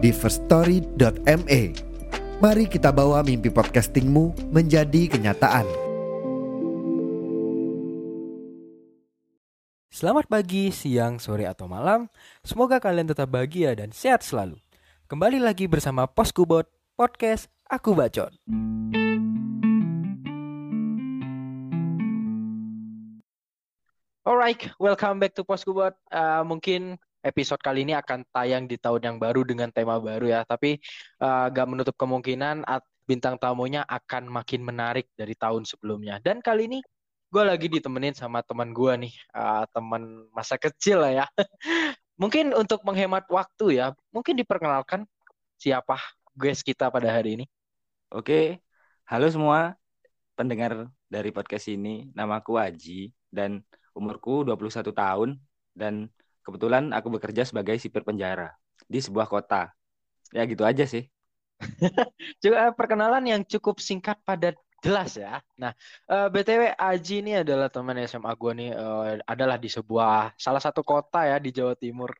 di firststory.me. Mari kita bawa mimpi podcastingmu menjadi kenyataan. Selamat pagi, siang, sore, atau malam. Semoga kalian tetap bahagia dan sehat selalu. Kembali lagi bersama Poskubot Podcast Aku Bacot. Alright, welcome back to Poskubot. Uh, mungkin episode kali ini akan tayang di tahun yang baru dengan tema baru ya. Tapi uh, gak menutup kemungkinan bintang tamunya akan makin menarik dari tahun sebelumnya. Dan kali ini gue lagi ditemenin sama teman gue nih, uh, teman masa kecil lah ya. mungkin untuk menghemat waktu ya, mungkin diperkenalkan siapa guest kita pada hari ini. Oke, halo semua pendengar dari podcast ini. Namaku Aji dan umurku 21 tahun dan kebetulan aku bekerja sebagai sipir penjara di sebuah kota. Ya gitu aja sih. Juga perkenalan yang cukup singkat pada jelas ya. Nah, uh, eh, BTW Aji ini adalah teman SMA gue nih uh, adalah di sebuah salah satu kota ya di Jawa Timur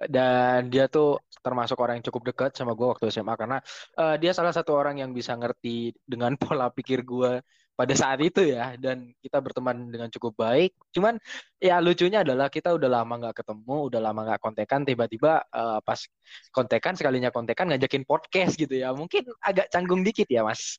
dan dia tuh termasuk orang yang cukup dekat sama gue waktu SMA karena uh, dia salah satu orang yang bisa ngerti dengan pola pikir gue pada saat itu ya dan kita berteman dengan cukup baik. Cuman ya lucunya adalah kita udah lama nggak ketemu udah lama nggak kontekan tiba-tiba uh, pas kontekan sekalinya kontekan ngajakin podcast gitu ya. Mungkin agak canggung dikit ya mas?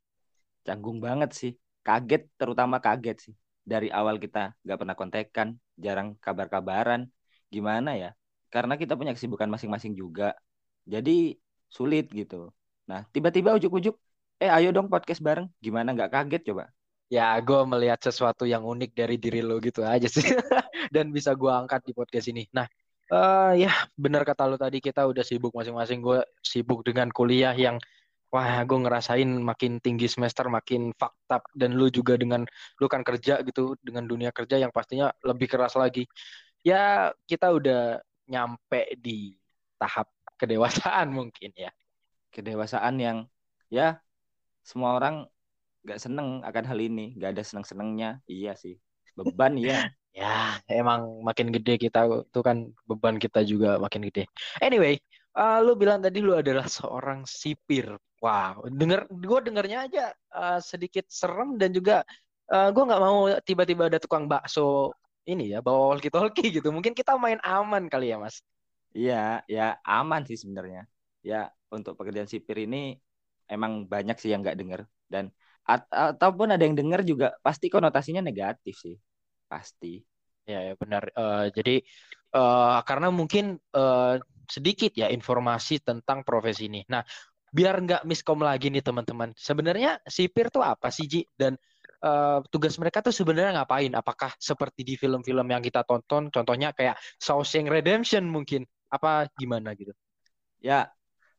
Canggung banget sih. Kaget terutama kaget sih. Dari awal kita nggak pernah kontekan jarang kabar-kabaran. Gimana ya? Karena kita punya kesibukan masing-masing juga. Jadi sulit gitu. Nah tiba-tiba ujuk-ujuk eh ayo dong podcast bareng. Gimana nggak kaget coba ya gue melihat sesuatu yang unik dari diri lo gitu aja sih. Dan bisa gue angkat di podcast ini. Nah uh, ya benar kata lo tadi kita udah sibuk masing-masing. Gue sibuk dengan kuliah yang wah gue ngerasain makin tinggi semester makin fakta dan lu juga dengan lu kan kerja gitu dengan dunia kerja yang pastinya lebih keras lagi. Ya kita udah nyampe di tahap kedewasaan mungkin ya. Kedewasaan yang ya semua orang nggak seneng akan hal ini nggak ada seneng senengnya iya sih beban iya. Ya emang makin gede kita tuh kan beban kita juga makin gede. Anyway uh, lu bilang tadi lu adalah seorang sipir. Wow denger gue dengernya aja uh, sedikit serem dan juga uh, gue nggak mau tiba-tiba ada tukang bakso ini ya bawa walkie talkie gitu. Mungkin kita main aman kali ya mas? Iya ya aman sih sebenarnya. Ya untuk pekerjaan sipir ini emang banyak sih yang nggak denger. Dan ataupun ada yang dengar juga pasti konotasinya negatif sih. Pasti. Ya, ya benar. Uh, jadi uh, karena mungkin uh, sedikit ya informasi tentang profesi ini. Nah biar nggak miskom lagi nih teman-teman. Sebenarnya sipir tuh apa sih Ji? Dan uh, tugas mereka tuh sebenarnya ngapain? Apakah seperti di film-film yang kita tonton? Contohnya kayak Shawshank Redemption mungkin. Apa gimana gitu? Ya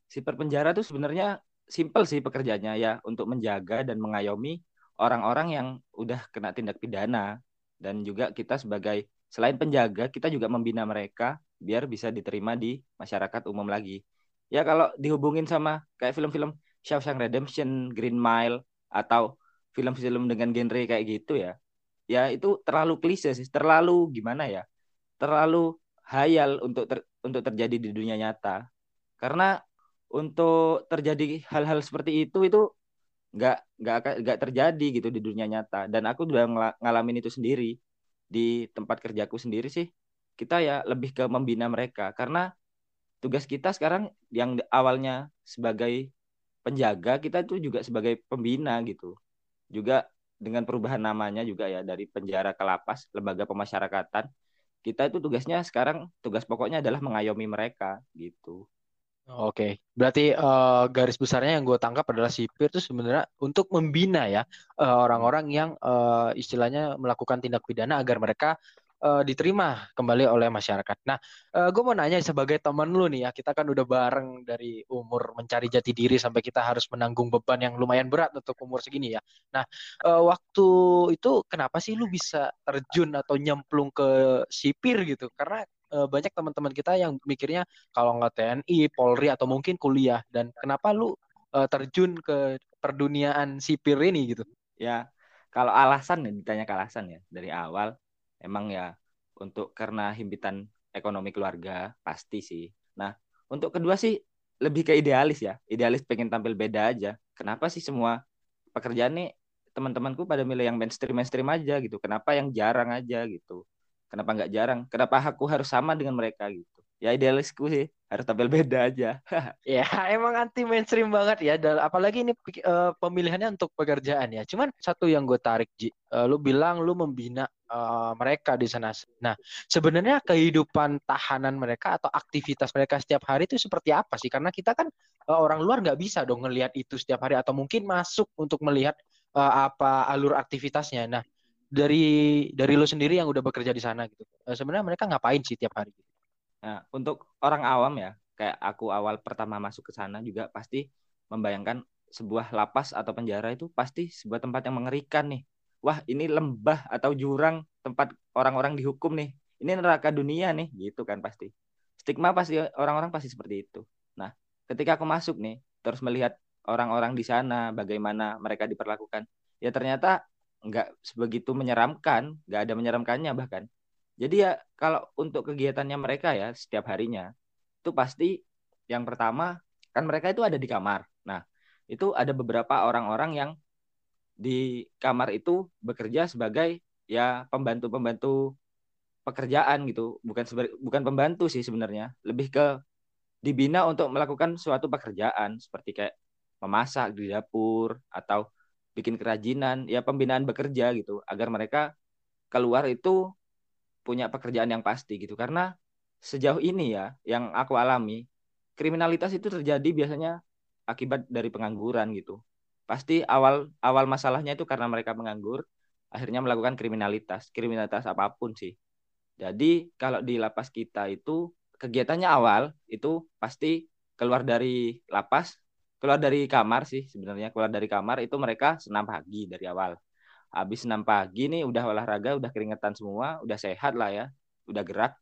sipir penjara tuh sebenarnya simple sih pekerjaannya ya untuk menjaga dan mengayomi orang-orang yang udah kena tindak pidana dan juga kita sebagai selain penjaga kita juga membina mereka biar bisa diterima di masyarakat umum lagi. Ya kalau dihubungin sama kayak film-film Shawshank Redemption, Green Mile atau film-film dengan genre kayak gitu ya. Ya itu terlalu klise sih, terlalu gimana ya? Terlalu hayal untuk ter, untuk terjadi di dunia nyata. Karena untuk terjadi hal-hal seperti itu itu nggak nggak nggak terjadi gitu di dunia nyata. Dan aku udah ngalamin itu sendiri di tempat kerjaku sendiri sih. Kita ya lebih ke membina mereka. Karena tugas kita sekarang yang awalnya sebagai penjaga kita itu juga sebagai pembina gitu. Juga dengan perubahan namanya juga ya dari penjara ke lapas lembaga pemasyarakatan kita itu tugasnya sekarang tugas pokoknya adalah mengayomi mereka gitu Oke, berarti uh, garis besarnya yang gue tangkap adalah sipir itu sebenarnya untuk membina ya eh, orang-orang yang uh, istilahnya melakukan tindak pidana agar mereka uh, diterima kembali oleh masyarakat. Nah, uh, gue mau nanya sebagai teman lu nih ya, kita kan udah bareng dari umur mencari jati diri sampai kita harus menanggung beban yang lumayan berat untuk umur segini ya. Nah, uh, waktu itu kenapa sih lu bisa terjun atau nyemplung ke sipir gitu? Karena uh, banyak teman-teman kita yang mikirnya kalau nggak TNI, Polri atau mungkin kuliah dan kenapa lu uh, terjun ke perduniaan sipir ini gitu? Ya, kalau alasan ya ditanya ke alasan ya dari awal emang ya untuk karena himpitan ekonomi keluarga pasti sih. Nah, untuk kedua sih lebih ke idealis ya. Idealis pengen tampil beda aja. Kenapa sih semua pekerjaan nih teman-temanku pada milih yang mainstream mainstream aja gitu. Kenapa yang jarang aja gitu? Kenapa nggak jarang? Kenapa aku harus sama dengan mereka gitu? Ya idealisku sih harus tampil beda aja. ya emang anti mainstream banget ya. Apalagi ini uh, pemilihannya untuk pekerjaan ya. Cuman satu yang gue tarik Ji, uh, lu bilang lu membina uh, mereka di sana. Nah sebenarnya kehidupan tahanan mereka atau aktivitas mereka setiap hari itu seperti apa sih? Karena kita kan uh, orang luar nggak bisa dong ngelihat itu setiap hari atau mungkin masuk untuk melihat uh, apa alur aktivitasnya. Nah dari dari lu sendiri yang udah bekerja di sana gitu, uh, sebenarnya mereka ngapain sih tiap hari? Gitu? Nah, untuk orang awam ya, kayak aku awal pertama masuk ke sana juga pasti membayangkan sebuah lapas atau penjara itu pasti sebuah tempat yang mengerikan nih. Wah, ini lembah atau jurang tempat orang-orang dihukum nih. Ini neraka dunia nih, gitu kan pasti. Stigma pasti orang-orang pasti seperti itu. Nah, ketika aku masuk nih, terus melihat orang-orang di sana, bagaimana mereka diperlakukan, ya ternyata nggak sebegitu menyeramkan, nggak ada menyeramkannya bahkan. Jadi ya kalau untuk kegiatannya mereka ya setiap harinya itu pasti yang pertama kan mereka itu ada di kamar. Nah, itu ada beberapa orang-orang yang di kamar itu bekerja sebagai ya pembantu-pembantu pekerjaan gitu, bukan bukan pembantu sih sebenarnya, lebih ke dibina untuk melakukan suatu pekerjaan seperti kayak memasak di dapur atau bikin kerajinan, ya pembinaan bekerja gitu agar mereka keluar itu punya pekerjaan yang pasti gitu. Karena sejauh ini ya yang aku alami kriminalitas itu terjadi biasanya akibat dari pengangguran gitu. Pasti awal awal masalahnya itu karena mereka menganggur akhirnya melakukan kriminalitas kriminalitas apa pun sih. Jadi kalau di lapas kita itu kegiatannya awal itu pasti keluar dari lapas keluar dari kamar sih sebenarnya keluar dari kamar itu mereka senam pagi dari awal. Habis enam pagi nih udah olahraga udah keringetan semua udah sehat lah ya udah gerak.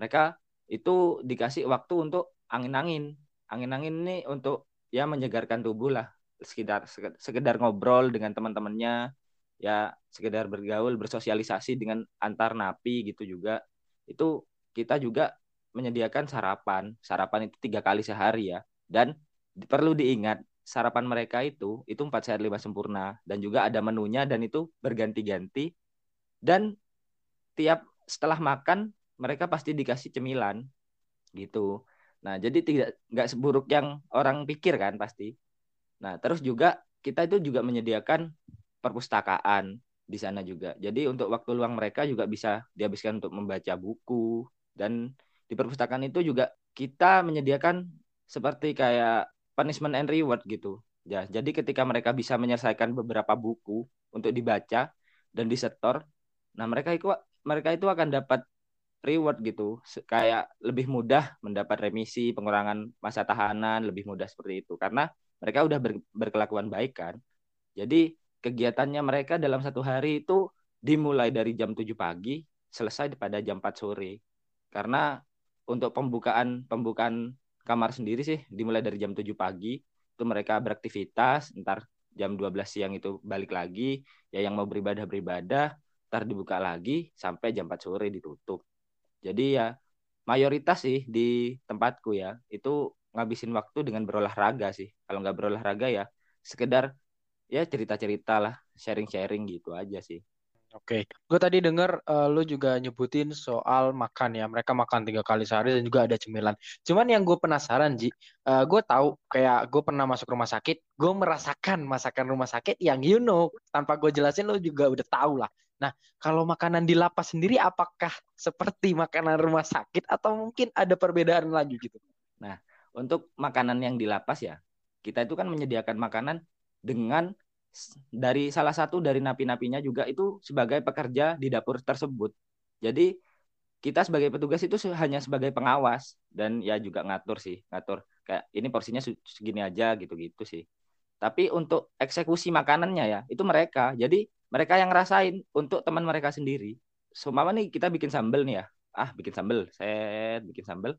Mereka itu dikasih waktu untuk angin-angin. Angin-angin ini untuk ya menyegarkan tubuh lah. Sekedar sekedar ngobrol dengan teman-temannya ya sekedar bergaul bersosialisasi dengan antar napi gitu juga. Itu kita juga menyediakan sarapan. Sarapan itu tiga kali sehari ya. Dan perlu diingat sarapan mereka itu itu empat sehat lima sempurna. Dan juga ada menunya dan itu berganti-ganti. Dan tiap setelah makan mereka pasti dikasih cemilan gitu. Nah jadi tidak nggak seburuk yang orang pikir kan pasti. Nah terus juga kita itu juga menyediakan perpustakaan di sana juga. Jadi untuk waktu luang mereka juga bisa dihabiskan untuk membaca buku. Dan di perpustakaan itu juga kita menyediakan seperti kayak punishment and reward gitu. Ya, jadi ketika mereka bisa menyelesaikan beberapa buku untuk dibaca dan disetor, nah mereka itu mereka itu akan dapat reward gitu, kayak lebih mudah mendapat remisi, pengurangan masa tahanan, lebih mudah seperti itu karena mereka udah ber, berkelakuan baik kan. Jadi kegiatannya mereka dalam satu hari itu dimulai dari jam 7 pagi selesai pada jam 4 sore. Karena untuk pembukaan pembukaan kamar sendiri sih dimulai dari jam 7 pagi itu mereka beraktivitas ntar jam 12 siang itu balik lagi ya yang mau beribadah beribadah ntar dibuka lagi sampai jam 4 sore ditutup. Jadi ya mayoritas sih di tempatku ya itu ngabisin waktu dengan berolahraga sih. Kalau nggak berolahraga ya sekedar ya cerita-cerita lah sharing-sharing gitu aja sih Oke, okay. gue tadi dengar uh, lu juga nyebutin soal makan ya. Mereka makan tiga kali sehari dan juga ada cemilan. Cuman yang gue penasaran Ji, uh, gue tahu kayak gue pernah masuk rumah sakit, gue merasakan masakan rumah sakit yang you know tanpa gue jelasin lu juga udah tahu lah. Nah, kalau makanan di lapas sendiri apakah seperti makanan rumah sakit atau mungkin ada perbedaan lagi gitu? Nah, untuk makanan yang di lapas ya, kita itu kan menyediakan makanan dengan dari salah satu dari napi-napinya juga itu sebagai pekerja di dapur tersebut. Jadi kita sebagai petugas itu hanya sebagai pengawas dan ya juga ngatur sih, ngatur kayak ini porsinya segini aja gitu-gitu sih. Tapi untuk eksekusi makanannya ya itu mereka. Jadi mereka yang ngerasain untuk teman mereka sendiri. Seumpama nih kita bikin sambel nih ya. Ah, bikin sambel, set bikin sambel.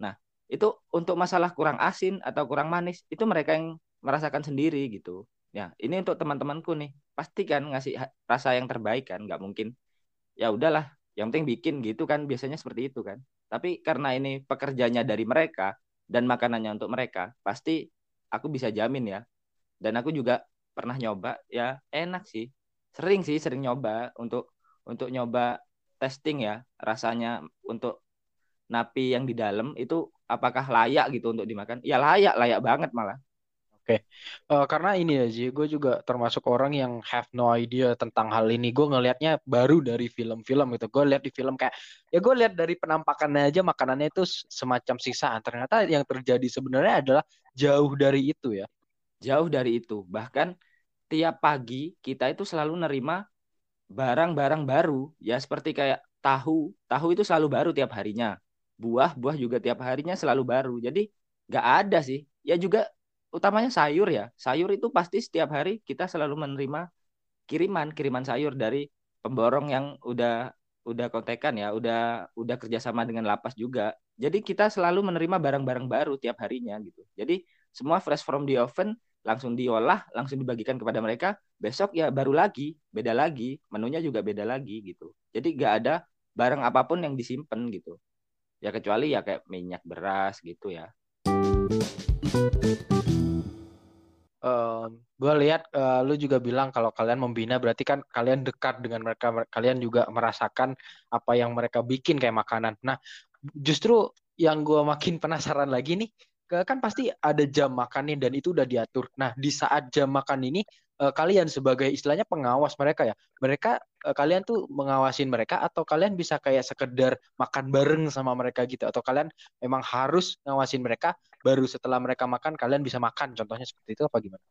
Nah, itu untuk masalah kurang asin atau kurang manis itu mereka yang merasakan sendiri gitu. Ya, ini untuk teman-temanku nih. Pasti kan ngasih rasa yang terbaik kan, nggak mungkin. Ya udahlah, yang penting bikin gitu kan biasanya seperti itu kan. Tapi karena ini pekerjanya dari mereka dan makanannya untuk mereka pasti aku bisa jamin ya. Dan aku juga pernah nyoba ya enak sih. Sering sih sering nyoba untuk untuk nyoba testing ya rasanya untuk napi yang di dalam itu apakah layak gitu untuk dimakan? Ya layak layak banget malah Oke, uh, karena ini ya Ji, gue juga termasuk orang yang have no idea tentang hal ini. Gue ngelihatnya baru dari film-film gitu. Gue lihat di film kayak, ya gue lihat dari penampakannya aja makanannya itu semacam sisaan. Ternyata yang terjadi sebenarnya adalah jauh dari itu ya. Jauh dari itu. Bahkan tiap pagi kita itu selalu nerima barang-barang baru. Ya seperti kayak tahu. Tahu itu selalu baru tiap harinya. Buah, buah juga tiap harinya selalu baru. Jadi nggak ada sih. Ya juga utamanya sayur ya. Sayur itu pasti setiap hari kita selalu menerima kiriman kiriman sayur dari pemborong yang udah udah kontekan ya, udah udah kerjasama dengan lapas juga. Jadi kita selalu menerima barang-barang baru tiap harinya gitu. Jadi semua fresh from the oven langsung diolah, langsung dibagikan kepada mereka. Besok ya baru lagi, beda lagi, menunya juga beda lagi gitu. Jadi gak ada barang apa pun yang disimpan gitu. Ya kecuali ya kayak minyak beras gitu ya gue lihat uh, lu juga bilang kalau kalian membina berarti kan kalian dekat dengan mereka kalian juga merasakan apa yang mereka bikin kayak makanan. Nah justru yang gue makin penasaran lagi nih kan pasti ada jam makannya dan itu udah diatur. Nah di saat jam makan ini uh, kalian sebagai istilahnya pengawas mereka ya mereka uh, kalian tuh mengawasin mereka atau kalian bisa kayak sekedar makan bareng sama mereka gitu? Atau kalian memang harus ngawasin mereka baru setelah mereka makan kalian bisa makan. Contohnya seperti itu apa gimana?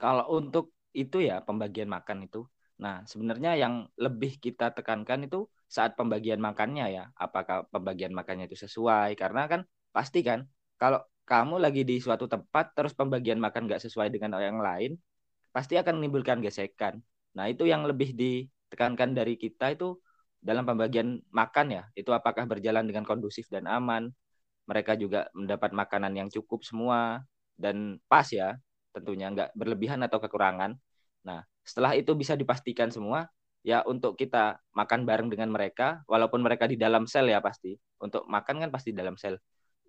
Kalau untuk itu ya pembagian makan itu. Nah sebenarnya yang lebih kita tekankan itu saat pembagian makannya ya. Apakah pembagian makannya itu sesuai? Karena kan pasti kan kalau kamu lagi di suatu tempat terus pembagian makan nggak sesuai dengan orang lain pasti akan menimbulkan gesekan. Nah, itu yang lebih ditekankan dari kita itu dalam pembagian makan ya, itu apakah berjalan dengan kondusif dan aman. Mereka juga mendapat makanan yang cukup semua dan pas ya, tentunya nggak berlebihan atau kekurangan. Nah, setelah itu bisa dipastikan semua, ya untuk kita makan bareng dengan mereka, walaupun mereka di dalam sel ya pasti. Untuk makan kan pasti dalam sel.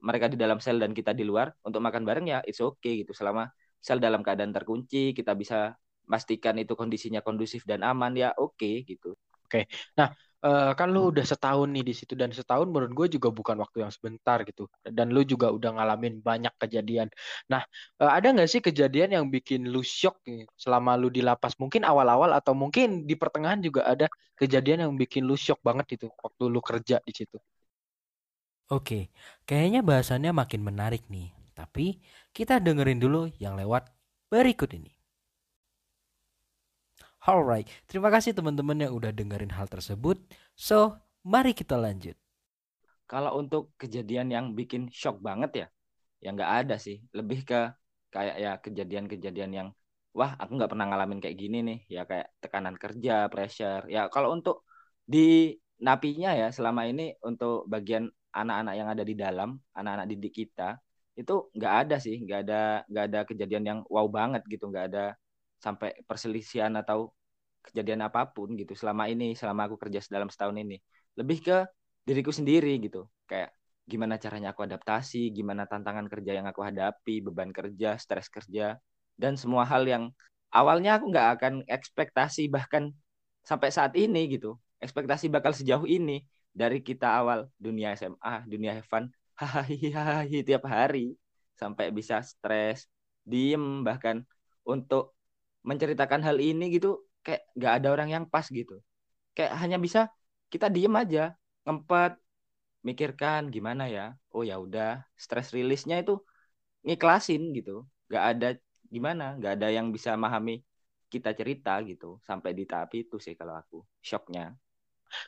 Mereka di dalam sel dan kita di luar, untuk makan bareng ya it's okay gitu selama sel dalam keadaan terkunci, kita bisa pastikan itu kondisinya kondusif dan aman ya oke okay, gitu. Oke. Nah, uh, kan lu udah setahun nih di situ dan setahun menurut gue juga bukan waktu yang sebentar gitu. Dan lu juga udah ngalamin banyak kejadian. Nah, uh, ada nggak sih kejadian yang bikin lu shock nih selama lu di lapas? Mungkin awal-awal atau mungkin di pertengahan juga ada kejadian yang bikin lu shock banget itu waktu lu kerja di situ. Oke, kayaknya bahasannya makin menarik nih. Tapi kita dengerin dulu yang lewat berikut ini. Alright, terima kasih teman-teman yang udah dengerin hal tersebut. So, mari kita lanjut. Kalau untuk kejadian yang bikin shock banget ya, ya nggak ada sih. Lebih ke kayak ya kejadian-kejadian yang wah aku nggak pernah ngalamin kayak gini nih. Ya kayak tekanan kerja, pressure. Ya kalau untuk di napinya ya selama ini untuk bagian anak-anak yang ada di dalam, anak-anak didik kita, itu nggak ada sih nggak ada nggak ada kejadian yang wow banget gitu nggak ada sampai perselisihan atau kejadian apa pun gitu selama ini selama aku kerja dalam setahun ini. Lebih ke diriku sendiri gitu kayak gimana caranya aku adaptasi gimana tantangan kerja yang aku hadapi beban kerja stres kerja dan semua hal yang awalnya aku nggak akan ekspektasi bahkan sampai saat ini gitu. Ekspektasi bakal sejauh ini dari kita awal dunia SMA dunia Evan hahaha tiap hari sampai bisa stres, diem bahkan untuk menceritakan hal ini gitu kayak nggak ada orang yang pas gitu. Kayak hanya bisa kita diem aja, ngempet, mikirkan gimana ya. Oh ya udah, stress rilisnya itu ngiklasin gitu. Nggak ada gimana, nggak ada yang bisa memahami kita cerita gitu sampai di tahap itu sih kalau aku shocknya.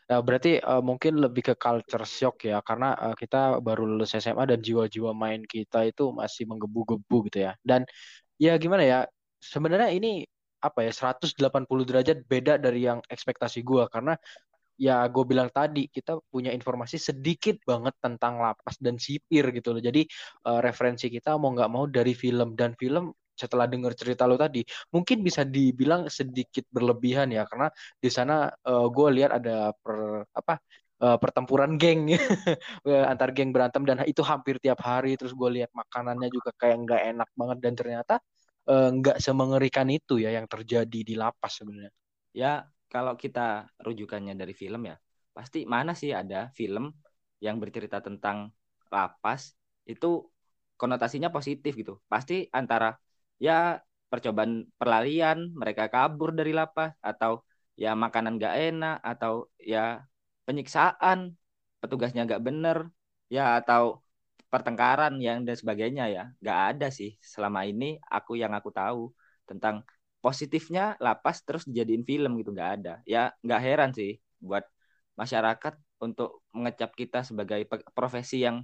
Nah, berarti uh, mungkin lebih ke culture shock ya, karena uh, kita baru lulus SMA dan jiwa-jiwa main kita itu masih menggebu-gebu gitu ya. Dan ya gimana ya, sebenarnya ini apa ya 180 derajat beda dari yang ekspektasi gue karena ya gue bilang tadi kita punya informasi sedikit banget tentang lapas dan sipir gitu loh. Jadi uh, referensi kita mau nggak mau dari film. Dan film setelah dengar cerita lo tadi mungkin bisa dibilang sedikit berlebihan ya. Karena di sana uh, gue lihat ada per apa uh, pertempuran geng antar geng berantem dan itu hampir tiap hari. Terus gue lihat makanannya juga kayak nggak enak banget. Dan ternyata nggak uh, semengerikan itu ya yang terjadi di lapas sebenarnya ya kalau kita rujukannya dari film ya, pasti mana sih ada film yang bercerita tentang lapas itu konotasinya positif gitu. Pasti antara ya percobaan perlarian, mereka kabur dari lapas atau ya makanan gak enak atau ya penyiksaan, petugasnya gak bener, ya atau pertengkaran yang dan sebagainya ya. Gak ada sih selama ini aku yang aku tahu tentang positifnya lapas terus dijadiin film gitu nggak ada. Ya nggak heran sih buat masyarakat untuk mengecap kita sebagai profesi yang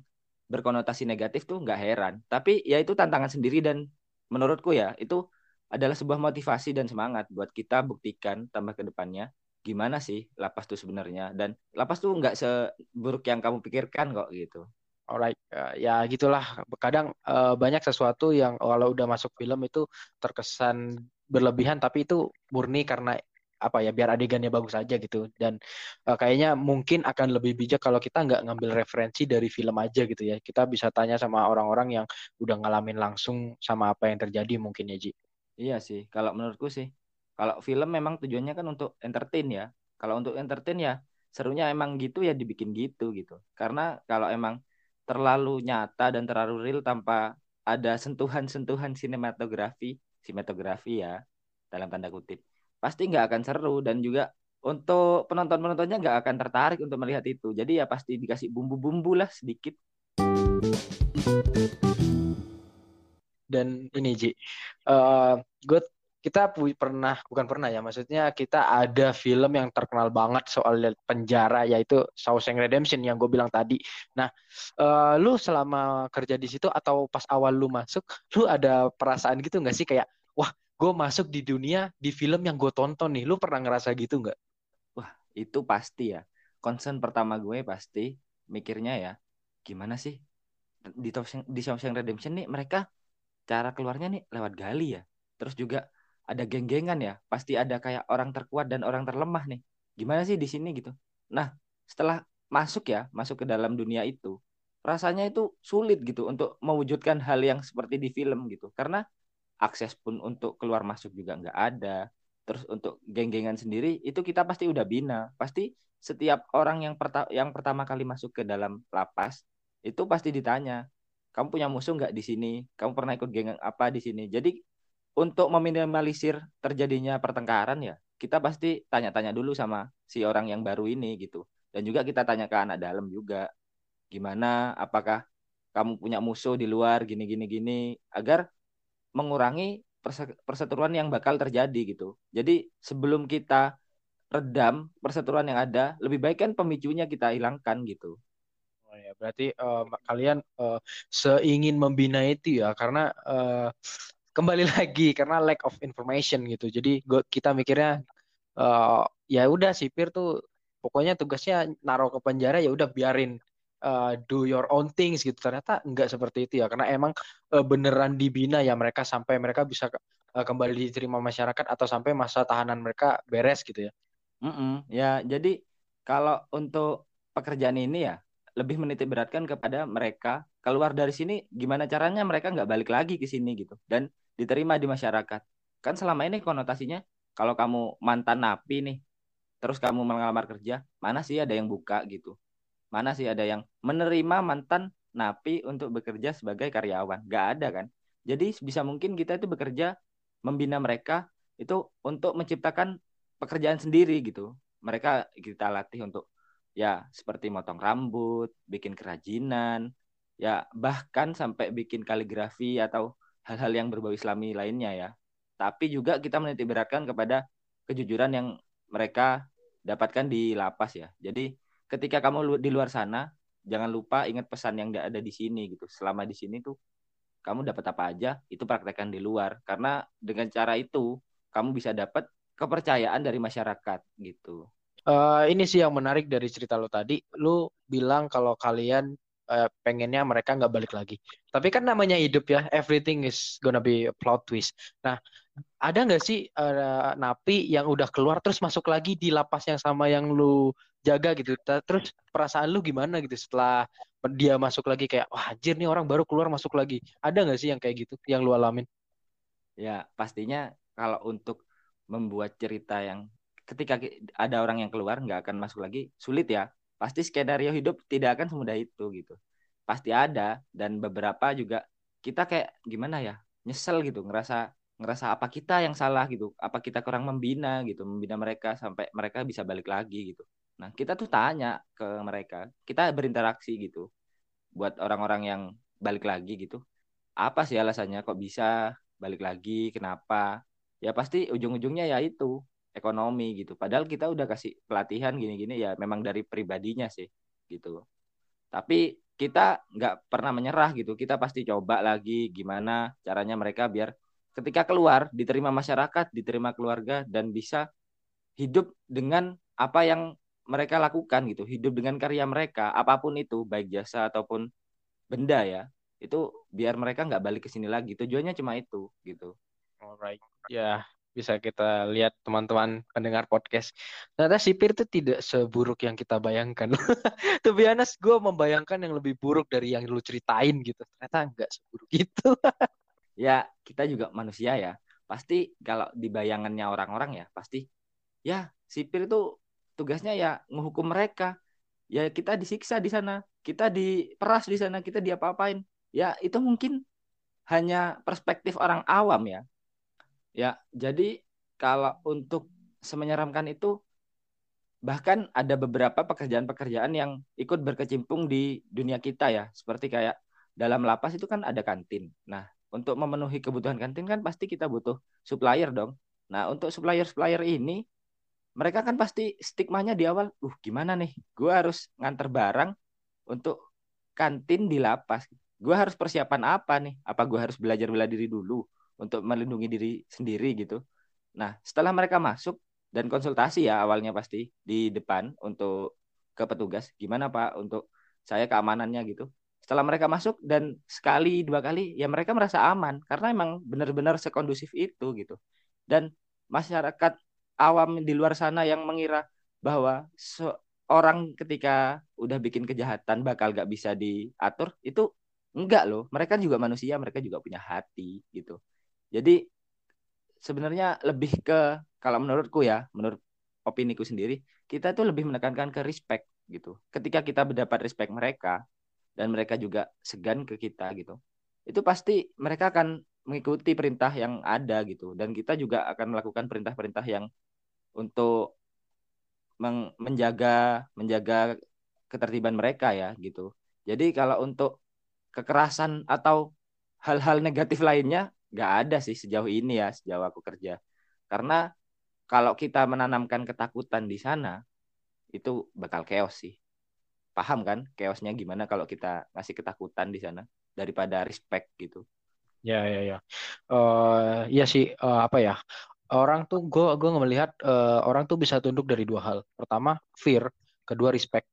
berkonotasi negatif tuh nggak heran. Tapi ya itu tantangan sendiri dan menurutku ya itu adalah sebuah motivasi dan semangat buat kita buktikan tambah ke depannya gimana sih lapas tuh sebenarnya. Dan lapas tuh nggak seburuk yang kamu pikirkan kok gitu Alright, uh, ya gitulah. Kadang uh, banyak sesuatu yang kalau udah masuk film itu terkesan berlebihan tapi itu murni karena apa ya biar adegannya bagus aja gitu. Dan uh, kayaknya mungkin akan lebih bijak kalau kita nggak ngambil referensi dari film aja gitu ya. Kita bisa tanya sama orang-orang yang udah ngalamin langsung sama apa yang terjadi mungkin ya Ji. Iya sih kalau menurutku sih. Kalau film memang tujuannya kan untuk entertain ya. Kalau untuk entertain ya serunya emang gitu ya dibikin gitu gitu. Karena kalau emang terlalu nyata dan terlalu real tanpa ada sentuhan-sentuhan sinematografi sinematografi ya dalam tanda kutip. Pasti nggak akan seru dan juga untuk penonton-penontonnya nggak akan tertarik untuk melihat itu. Jadi ya pasti dikasih bumbu-bumbu lah sedikit. Dan ini Ji uh, gue kita pernah bukan pernah ya maksudnya kita ada film yang terkenal banget soal penjara yaitu Shawshank Redemption yang gue bilang tadi. Nah, uh, lu selama kerja di situ atau pas awal lu masuk, lu ada perasaan gitu nggak sih kayak wah gue masuk di dunia di film yang gue tonton nih. Lu pernah ngerasa gitu nggak? Wah itu pasti ya. Concern pertama gue pasti mikirnya ya gimana sih di di Shawshank Redemption nih mereka cara keluarnya nih lewat gali ya. Terus juga ada geng-gengan ya, pasti ada kayak orang terkuat dan orang terlemah nih. Gimana sih di sini gitu? Nah, setelah masuk ya, masuk ke dalam dunia itu, rasanya itu sulit gitu untuk mewujudkan hal yang seperti di film gitu. Karena akses pun untuk keluar masuk juga nggak ada. Terus untuk geng-gengan sendiri itu kita pasti udah bina. Pasti setiap orang yang perta yang pertama kali masuk ke dalam lapas itu pasti ditanya, kamu punya musuh nggak di sini? Kamu pernah ikut geng apa di sini? Jadi untuk meminimalisir terjadinya pertengkaran ya kita pasti tanya-tanya dulu sama si orang yang baru ini gitu. Dan juga kita tanya ke anak dalam juga gimana apakah kamu punya musuh di luar gini gini gini agar mengurangi perseteruan yang bakal terjadi gitu. Jadi sebelum kita redam perseteruan yang ada lebih baik kan pemicunya kita hilangkan gitu. Oh ya, berarti uh, kalian uh, seingin membina itu ya, karena uh, kembali lagi karena lack of information gitu. Jadi gua, kita mikirnya uh, ya udah sipir tuh pokoknya tugasnya naruh ke penjara ya udah biarin uh, do your own things gitu. Ternyata enggak seperti itu ya karena emang uh, beneran dibina ya mereka sampai mereka bisa uh, kembali diterima masyarakat atau sampai masa tahanan mereka beres gitu ya. Mm -mm, ya jadi kalau untuk pekerjaan ini ya lebih menitik beratkan kepada mereka keluar dari sini gimana caranya mereka nggak balik lagi ke sini gitu dan diterima di masyarakat. Kan selama ini konotasinya kalau kamu mantan napi nih, terus kamu melamar kerja, mana sih ada yang buka gitu? Mana sih ada yang menerima mantan napi untuk bekerja sebagai karyawan? Gak ada kan? Jadi bisa mungkin kita itu bekerja membina mereka itu untuk menciptakan pekerjaan sendiri gitu. Mereka kita latih untuk ya seperti motong rambut, bikin kerajinan, ya bahkan sampai bikin kaligrafi atau hal-hal yang berbau islami lainnya ya. Tapi juga kita menitik beratkan kepada kejujuran yang mereka dapatkan di lapas ya. Jadi ketika kamu di luar sana, jangan lupa ingat pesan yang ada di sini gitu. Selama di sini tuh kamu dapat apa aja, itu praktekkan di luar. Karena dengan cara itu kamu bisa dapat kepercayaan dari masyarakat gitu. Uh, ini sih yang menarik dari cerita lo tadi. Lo bilang kalau kalian uh, pengennya mereka nggak balik lagi. Tapi kan namanya hidup ya, everything is gonna be plot twist. Nah, ada nggak sih uh, napi yang udah keluar terus masuk lagi di lapas yang sama yang lu jaga gitu? Terus perasaan lu gimana gitu setelah dia masuk lagi kayak wah anjir nih orang baru keluar masuk lagi. Ada nggak sih yang kayak gitu yang lu alamin? Ya pastinya kalau untuk membuat cerita yang ketika ada orang yang keluar nggak akan masuk lagi sulit ya pasti skenario hidup tidak akan semudah itu gitu. Pasti ada dan beberapa juga kita kayak gimana ya nyesel gitu ngerasa ngerasa apa kita yang salah gitu apa kita kurang membina gitu membina mereka sampai mereka bisa balik lagi gitu. Nah kita tuh tanya ke mereka kita berinteraksi gitu buat orang-orang yang balik lagi gitu. Apa sih alasannya kok bisa balik lagi kenapa? Ya pasti ujung-ujungnya ya itu ekonomi gitu. Padahal kita udah kasih pelatihan gini-gini ya memang dari pribadinya sih gitu. Tapi kita nggak pernah menyerah gitu. Kita pasti coba lagi gimana caranya mereka biar ketika keluar diterima masyarakat, diterima keluarga dan bisa hidup dengan apa yang mereka lakukan gitu, hidup dengan karya mereka, apa pun itu, baik jasa ataupun benda ya, itu biar mereka nggak balik ke sini lagi. Tujuannya cuma itu gitu. Alright, ya bisa kita lihat teman-teman pendengar podcast. Ternyata sipir itu tidak seburuk yang kita bayangkan. Tuh honest, gue membayangkan yang lebih buruk dari yang lu ceritain gitu. Ternyata enggak seburuk itu. ya, kita juga manusia ya. Pasti kalau di bayangannya orang-orang ya, pasti ya sipir itu tugasnya ya menghukum mereka. Ya kita disiksa di sana, kita diperas di sana, kita diapa-apain. Ya itu mungkin hanya perspektif orang awam ya Ya, jadi kalau untuk semenyeramkan itu bahkan ada beberapa pekerjaan-pekerjaan yang ikut berkecimpung di dunia kita ya, seperti kayak dalam lapas itu kan ada kantin. Nah, untuk memenuhi kebutuhan kantin kan pasti kita butuh supplier dong. Nah, untuk supplier-supplier ini mereka kan pasti stigmanya di awal, uh gimana nih, gue harus nganter barang untuk kantin di lapas. Gue harus persiapan apa nih? Apa gue harus belajar bela diri dulu? Untuk melindungi diri sendiri gitu. Nah, setelah mereka masuk dan konsultasi ya awalnya pasti di depan untuk ke petugas, gimana Pak untuk saya keamanannya gitu. Setelah mereka masuk dan sekali dua kali ya mereka merasa aman karena emang benar-benar sekondusif itu gitu. Dan masyarakat awam di luar sana yang mengira bahwa seorang ketika udah bikin kejahatan bakal gak bisa diatur itu enggak loh mereka juga manusia mereka juga punya hati gitu jadi sebenarnya lebih ke kalau menurutku ya, menurut opini ku sendiri, kita tuh lebih menekankan ke respect gitu. Ketika kita mendapat respect mereka dan mereka juga segan ke kita gitu. Itu pasti mereka akan mengikuti perintah yang ada gitu dan kita juga akan melakukan perintah-perintah yang untuk menjaga menjaga ketertiban mereka ya gitu. Jadi kalau untuk kekerasan atau hal-hal negatif lainnya nggak ada sih sejauh ini ya sejauh aku kerja. Karena kalau kita menanamkan ketakutan di sana itu bakal chaos sih. Paham kan chaosnya gimana kalau kita ngasih ketakutan di sana daripada respect gitu? Ya ya ya. Uh, ya sih uh, apa ya orang tuh gue gue melihat uh, orang tuh bisa tunduk dari dua hal. Pertama fear kedua respect.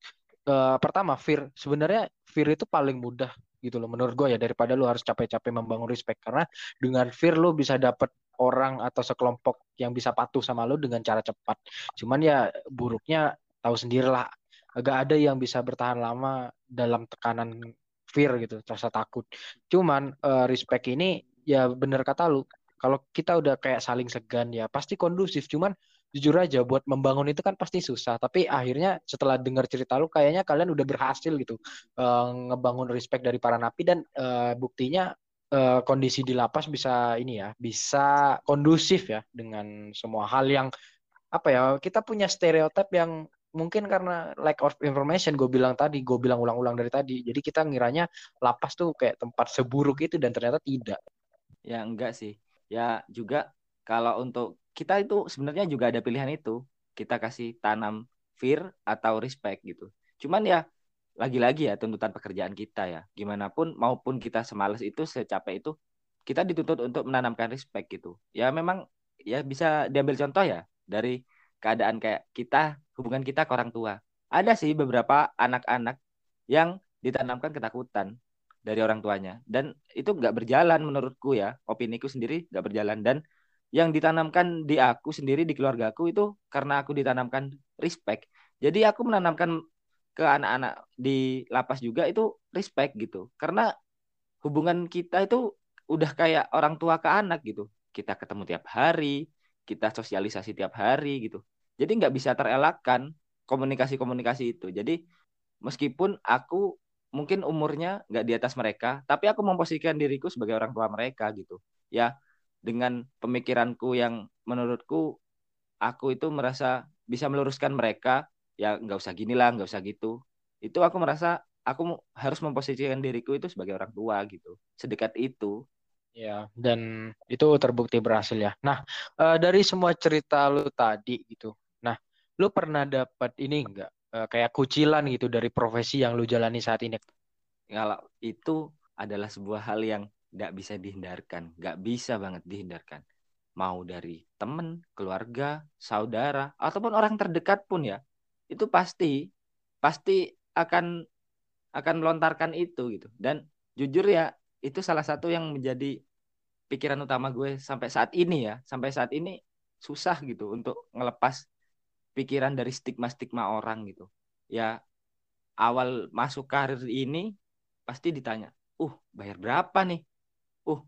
Uh, pertama fear. Sebenarnya fear itu paling mudah gitu loh menurut gue ya daripada lu harus capek-capek membangun respect. Karena dengan fear lu bisa dapet orang atau sekelompok yang bisa patuh sama lu dengan cara cepat. Cuman ya buruknya tahu sendirilah. Agak ada yang bisa bertahan lama dalam tekanan fear gitu rasa takut. Cuman uh, respect ini ya bener kata lu kalau kita udah kayak saling segan ya pasti kondusif. Cuman jujur aja buat membangun itu kan pasti susah. Tapi akhirnya setelah dengar cerita lu kayaknya kalian udah berhasil gitu uh, ngebangun respect dari para napi dan uh, buktinya uh, kondisi di lapas bisa ini ya bisa kondusif ya dengan semua hal yang apa ya kita punya stereotip yang mungkin karena lack of information gue bilang tadi gue bilang ulang-ulang dari tadi. Jadi kita ngiranya lapas tuh kayak tempat seburuk itu dan ternyata tidak. Ya enggak sih. Ya juga kalau untuk kita itu sebenarnya juga ada pilihan itu kita kasih tanam fear atau respect gitu. Cuman ya lagi-lagi ya tuntutan pekerjaan kita ya. Gimana pun maupun kita semalas itu, secapek itu, kita dituntut untuk menanamkan respect gitu. Ya memang ya bisa diambil contoh ya dari keadaan kayak kita hubungan kita ke orang tua. Ada sih beberapa anak-anak yang ditanamkan ketakutan dari orang tuanya dan itu nggak berjalan menurutku ya opiniku sendiri nggak berjalan dan yang ditanamkan di aku sendiri di keluargaku itu karena aku ditanamkan respect. Jadi aku menanamkan ke anak-anak di lapas juga itu respect gitu. Karena hubungan kita itu udah kayak orang tua ke anak gitu. Kita ketemu tiap hari kita sosialisasi tiap hari gitu. Jadi nggak bisa terelakkan komunikasi-komunikasi itu. Jadi meskipun aku mungkin umurnya nggak di atas mereka, tapi aku memposisikan diriku sebagai orang tua mereka gitu. Ya, dengan pemikiranku yang menurutku aku itu merasa bisa meluruskan mereka, ya nggak usah gini lah, nggak usah gitu. Itu aku merasa aku harus memposisikan diriku itu sebagai orang tua gitu. Sedekat itu. Ya, dan itu terbukti berhasil ya. Nah, uh, dari semua cerita lu tadi gitu. Nah, lu pernah dapat ini enggak uh, kayak kucilan gitu dari profesi yang lu jalani saat ini? Kalau itu adalah sebuah hal yang nggak bisa dihindarkan, nggak bisa banget dihindarkan. Mau dari temen, keluarga, saudara, ataupun orang terdekat pun ya, itu pasti pasti akan akan melontarkan itu gitu. Dan jujur ya, itu salah satu yang menjadi pikiran utama gue sampai saat ini ya, sampai saat ini susah gitu untuk ngelepas pikiran dari stigma-stigma orang gitu. Ya awal masuk karir ini pasti ditanya, "Uh, bayar berapa nih? Uh,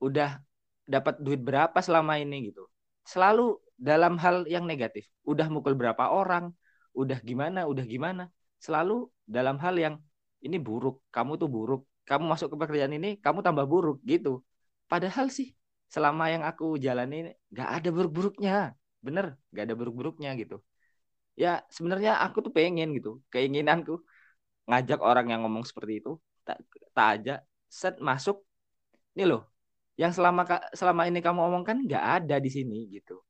udah dapat duit berapa selama ini?" gitu. Selalu dalam hal yang negatif. Udah mukul berapa orang? Udah gimana? Udah gimana? Selalu dalam hal yang ini buruk, kamu tuh buruk. Kamu masuk ke pekerjaan ini, kamu tambah buruk gitu. Padahal sih selama yang aku jalani nggak ada buruk-buruknya bener gak ada buruk-buruknya gitu ya sebenarnya aku tuh pengen gitu keinginanku ngajak orang yang ngomong seperti itu tak tak aja set masuk nih loh yang selama selama ini kamu omongkan nggak ada di sini gitu.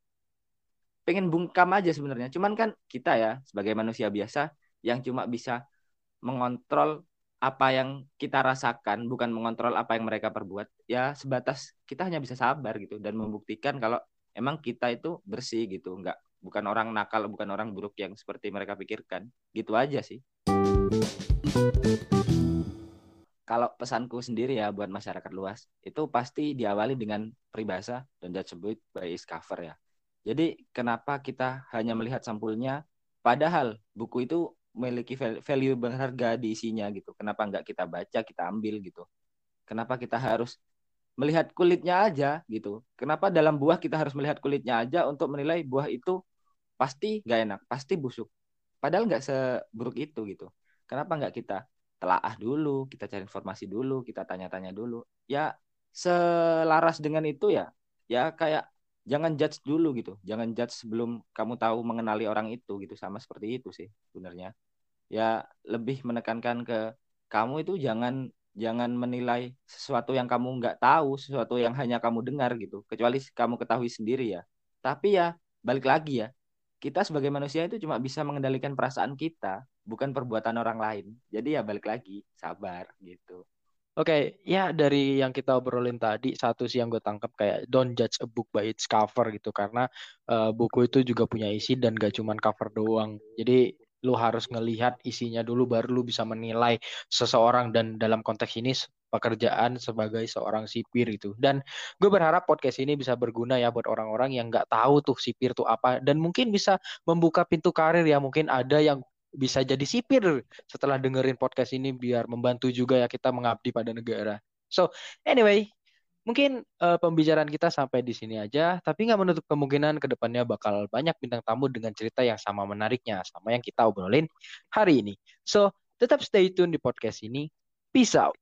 Pengen bungkam aja sebenarnya. Cuman kan kita ya sebagai manusia biasa yang cuma bisa mengontrol apa yang kita rasakan bukan mengontrol apa yang mereka perbuat ya sebatas kita hanya bisa sabar gitu. Dan membuktikan kalau emang kita itu bersih gitu. Nggak bukan orang nakal bukan orang buruk yang seperti mereka pikirkan. Gitu aja sih kalau pesanku sendiri ya buat masyarakat luas itu pasti diawali dengan peribahasa dan judge by its cover ya jadi kenapa kita hanya melihat sampulnya padahal buku itu memiliki value berharga di isinya gitu kenapa nggak kita baca kita ambil gitu kenapa kita harus melihat kulitnya aja gitu. Kenapa dalam buah kita harus melihat kulitnya aja untuk menilai buah itu pasti nggak enak, pasti busuk. Padahal nggak seburuk itu gitu. Kenapa nggak kita telaah dulu, kita cari informasi dulu, kita tanya-tanya dulu. Ya selaras dengan itu ya, ya kayak jangan judge dulu gitu. Jangan judge sebelum kamu tahu mengenali orang itu gitu. Sama seperti itu sih sebenarnya. Ya lebih menekankan ke kamu itu jangan jangan menilai sesuatu yang kamu nggak tahu, sesuatu yang hanya kamu dengar gitu, kecuali kamu ketahui sendiri ya. Tapi ya balik lagi ya, kita sebagai manusia itu cuma bisa mengendalikan perasaan kita, bukan perbuatan orang lain. Jadi ya balik lagi, sabar gitu. Oke, okay, ya dari yang kita obrolin tadi, satu sih yang gue tangkap kayak don't judge a book by its cover gitu, karena uh, buku itu juga punya isi dan gak cuma cover doang. Jadi lu harus ngelihat isinya dulu baru lu bisa menilai seseorang dan dalam konteks ini pekerjaan sebagai seorang sipir itu. Dan gue berharap podcast ini bisa berguna ya buat orang-orang yang nggak tahu tuh sipir tuh apa dan mungkin bisa membuka pintu karir ya mungkin ada yang bisa jadi sipir setelah dengerin podcast ini biar membantu juga ya kita mengabdi pada negara. So anyway, Mungkin uh, pembicaraan kita sampai di sini aja, tapi nggak menutup kemungkinan ke depannya bakal banyak bintang tamu dengan cerita yang sama menariknya, sama yang kita obrolin hari ini. So, tetap stay tune di podcast ini. Peace out.